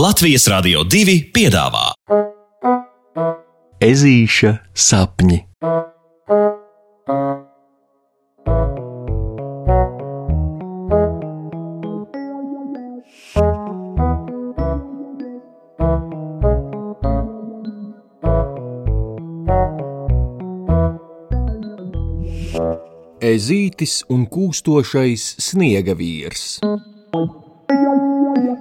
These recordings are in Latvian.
Latvijas Rādio 2 piedāvā Ezīša sapņi. Ezītis un kūstošais sniega vīrs.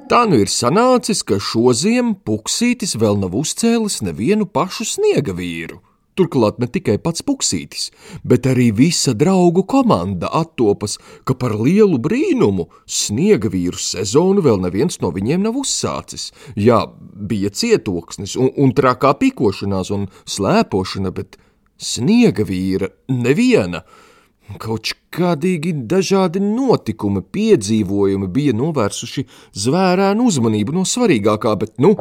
Tā nu ir sanācis, ka šodien puksītis vēl nav uzcēlis nevienu pašu sniega vīru. Turklāt ne tikai pats puksītis, bet arī visa draugu komanda attopas, ka par lielu brīnumu sniega vīru sezonu vēl neviens no viņiem nav uzsācis. Jā, bija cietoksnis un, un trakā pikošanās un slēpošana, bet sniega vīra neviena. Kaut kādīgi dažādi notikumi, piedzīvojumi bija novērsuši zvērēnu uzmanību no svarīgākā, bet nu.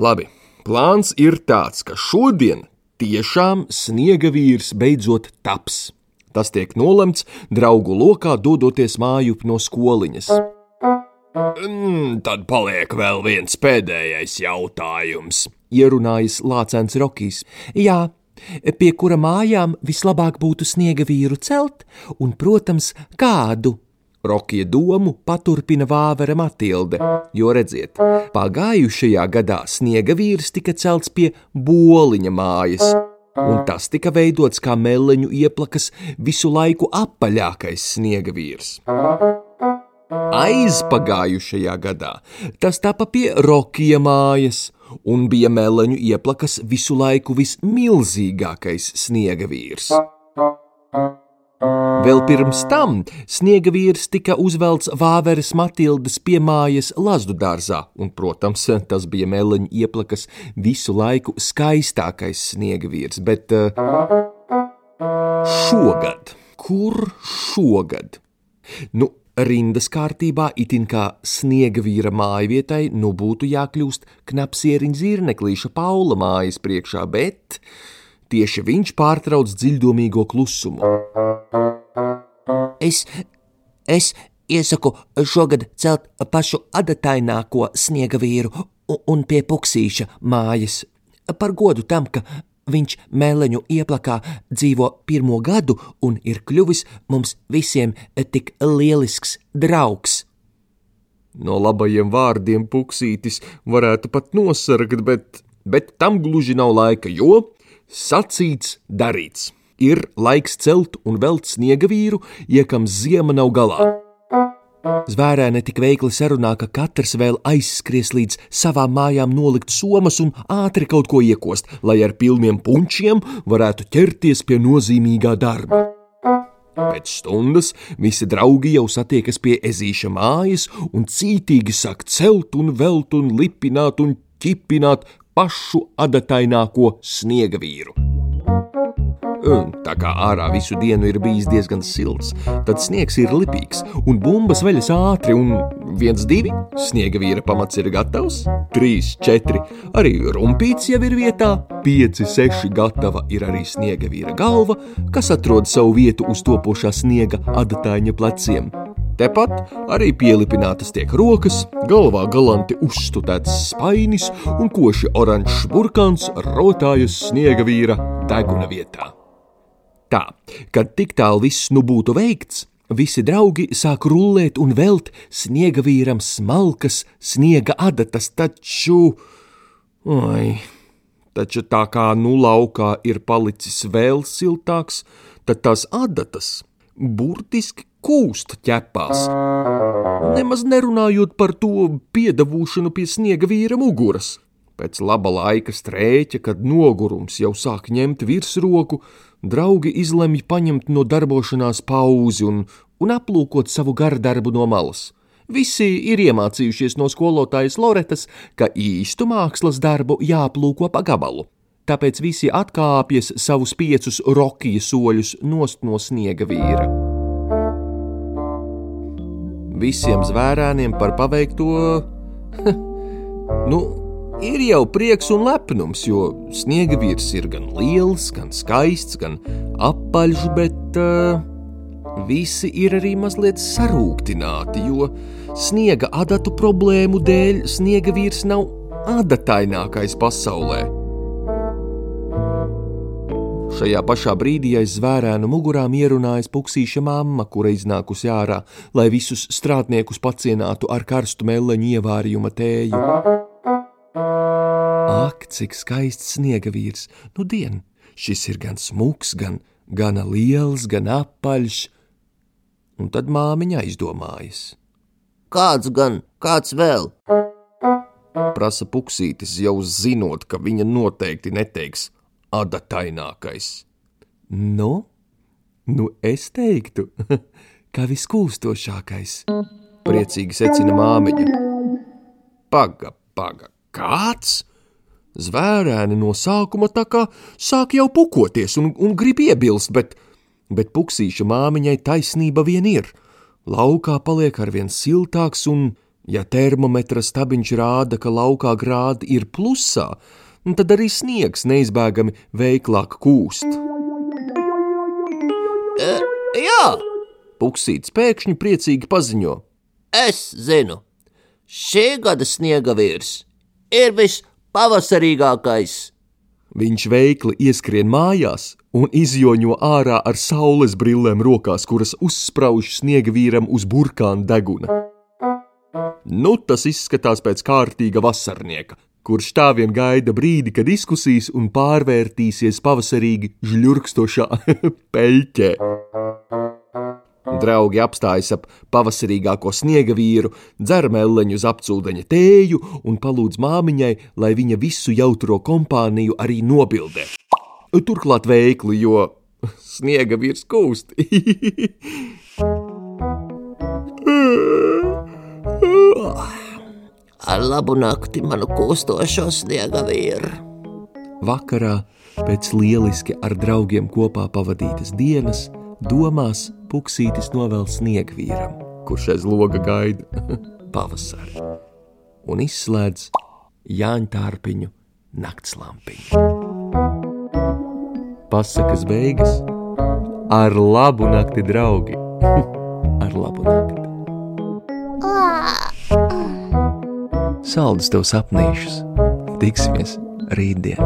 Labi, plāns ir tāds, ka šodien tiešām sniega vīrs beidzot taps. Tas tiek nolemts draugu lokā, dodoties mājup no skoliņas. Mm, tad paliek vēl viens pēdējais jautājums. Ierunājas Lācēns Rokijs. Jā, pie kura mājām vislabāk būtu sniega vīru celt, un, protams, kādu. Rokija domu paturpina Vāvera Matilde, jo redziet, pagājušajā gadā sniega vīrs tika celts pie boliņa mājas, un tas tika veidots kā meleņu ieplakas visu laiku apaļākais sniega vīrs. Aizpagājušajā gadā tas tapa pie Rokija mājas, un bija meleņu ieplakas visu laiku vismilzīgākais sniega vīrs. Vēl pirms tam sniega vīrs tika uzvelts Vāveres Matildes piemājas Lazdu dārzā, un, protams, tas bija meleņu ieplakas visu laiku skaistākais sniega vīrs, bet uh, šogad, kur šogad? Nu, rindas kārtībā, itin kā sniega vīra mājvietai, nu būtu jākļūst knapsieriņa zirneklīša Paula mājas priekšā, bet tieši viņš pārtrauc dziļdomīgo klusumu. Es, es iesaku šogad celt pašu adataināko sniega vīru un pie puksīša mājas. Par godu tam, ka Viņš mēleņu ieplakā dzīvo pirmo gadu un ir kļuvis mums visiem tik lielisks draugs. No labajiem vārdiem puksītis varētu pat nosargt, bet, bet tam gluži nav laika, jo sacīts, darīts. Ir laiks celt un velt sniega vīru, iekam ziema nav galā. Zvērēne tik veikli sarunā, ka katrs vēl aizskries līdz savām mājām nolikt somas un ātri kaut ko iekost, lai ar pilniem punčiem varētu ķerties pie nozīmīgā darba. Pēc stundas visi draugi jau satiekas pie ezīša mājas un cītīgi sāk celt un velt un lipināt un ķipināt pašu adataināko sniega vīru. Un tā kā ārā visu dienu ir bijis diezgan silts, tad sniegs ir lipīgs un bumbas veļas ātri. Un viens, divi, sniega vīra pamats ir gatavs, trīs, četri, arī rumpīts jau ir vietā, pieci, seši gatava ir arī sniega vīra galva, kas atrod savu vietu uz topošā sniega adataņa pleciem. Tepat arī pielipinātas tiek rokas, galvā galanti uzstudēts spainis un koši oranžs burkāns rotājas sniega vīra deguna vietā. Tā, kad tik tālu viss nu būtu veikts, visi draugi sāk rullēt un velt sniega vīram smalkas sniega adatas, taču, oi, taču tā kā nu laukā ir palicis vēl siltāks, tad tās adatas burtiski kūst ķepās. Nemaz nerunājot par to piedavūšanu pie sniega vīra muguras. Pēc laba laika strēķa, kad nogurums jau sāk ņemt virsroku, draugi izlemj paņemt no darbošanās pauzi un, un aplūkot savu gardarbu no malas. Visi ir iemācījušies no skolotājas Loretas, ka īstu mākslas darbu jāplūko pa gabalu. Tāpēc visi atkāpjas savus piecus rokija soļus nost no sniega vīra. Visiem zvērēniem par paveikto, nu, ir jau prieks un lepnums, jo sniega vīrs ir gan liels, gan skaists, gan apaļš, bet uh, visi ir arī mazliet sarūktināti, jo sniega adatu problēmu dēļ sniega vīrs nav adatainākais pasaulē. Šajā pašā brīdī aiz zvērēnu mugurām ierunājas puksīša mamma, kura iznākusi ārā, lai visus strādniekus pacienātu ar karstu meleņu ievārījuma tēju. Ak, cik skaists sniega vīrs! Nu, dien, šis ir gan smuks, gan gana liels, gan apaļš. Un tad māmiņa aizdomājas. Kāds gan, kāds vēl? Prasa puksītis, jau zinot, ka viņa noteikti neteiks adatainākais. Nu, nu es teiktu, ka viskūstošākais, priecīgi secina māmiņa. Paga, paga, kāds? Zvērēni no sākuma tā kā sāk jau pukoties un, un grib iebilst, bet, bet puksīša māmiņai taisnība vien ir. Laukā paliek arvien siltāks, un, ja termometra stabiņš rāda, ka laukā grādi ir plusā, tad arī sniegs neizbēgami veiklāk kūst. E, jā, Puksīts pēkšņi priecīgi paziņo: es zinu. Šī gada sniega vīrs ir vispavasarīgākais. Viņš veikli ieskrien mājās un izjoņo ārā ar saules brillēm rokās, kuras uzsprauž sniega vīram uz burkāna deguna. Nu, tas izskatās pēc kārtīga vasarnieka, kurš tā vien gaida brīdi, kad izkusīs un pārvērtīsies pavasarīgi žļurkstošā peļķē. Draugi apstājas ap pavasarīgāko sniega vīru, dzer meleņu uz apcūdeņa tēju un palūdz māmiņai, lai viņa visu jautro kompāniju arī nobildē. Turklāt veikli, jo sniega vīrs kūst. Ar labu nakti manu kūstošo sniega vīru. Vakarā, pēc lieliski ar draugiem kopā pavadītas dienas, domās puksītis novēl sniegvīram, kurš aiz loga gaida pavasari, un izslēdz Jāņtārpiņu naktslampiņu. Pasakas beigas ar labu nakti, draugi! ar labu nakti! Saldus tev sapnīšus! Tiksimies rītdien!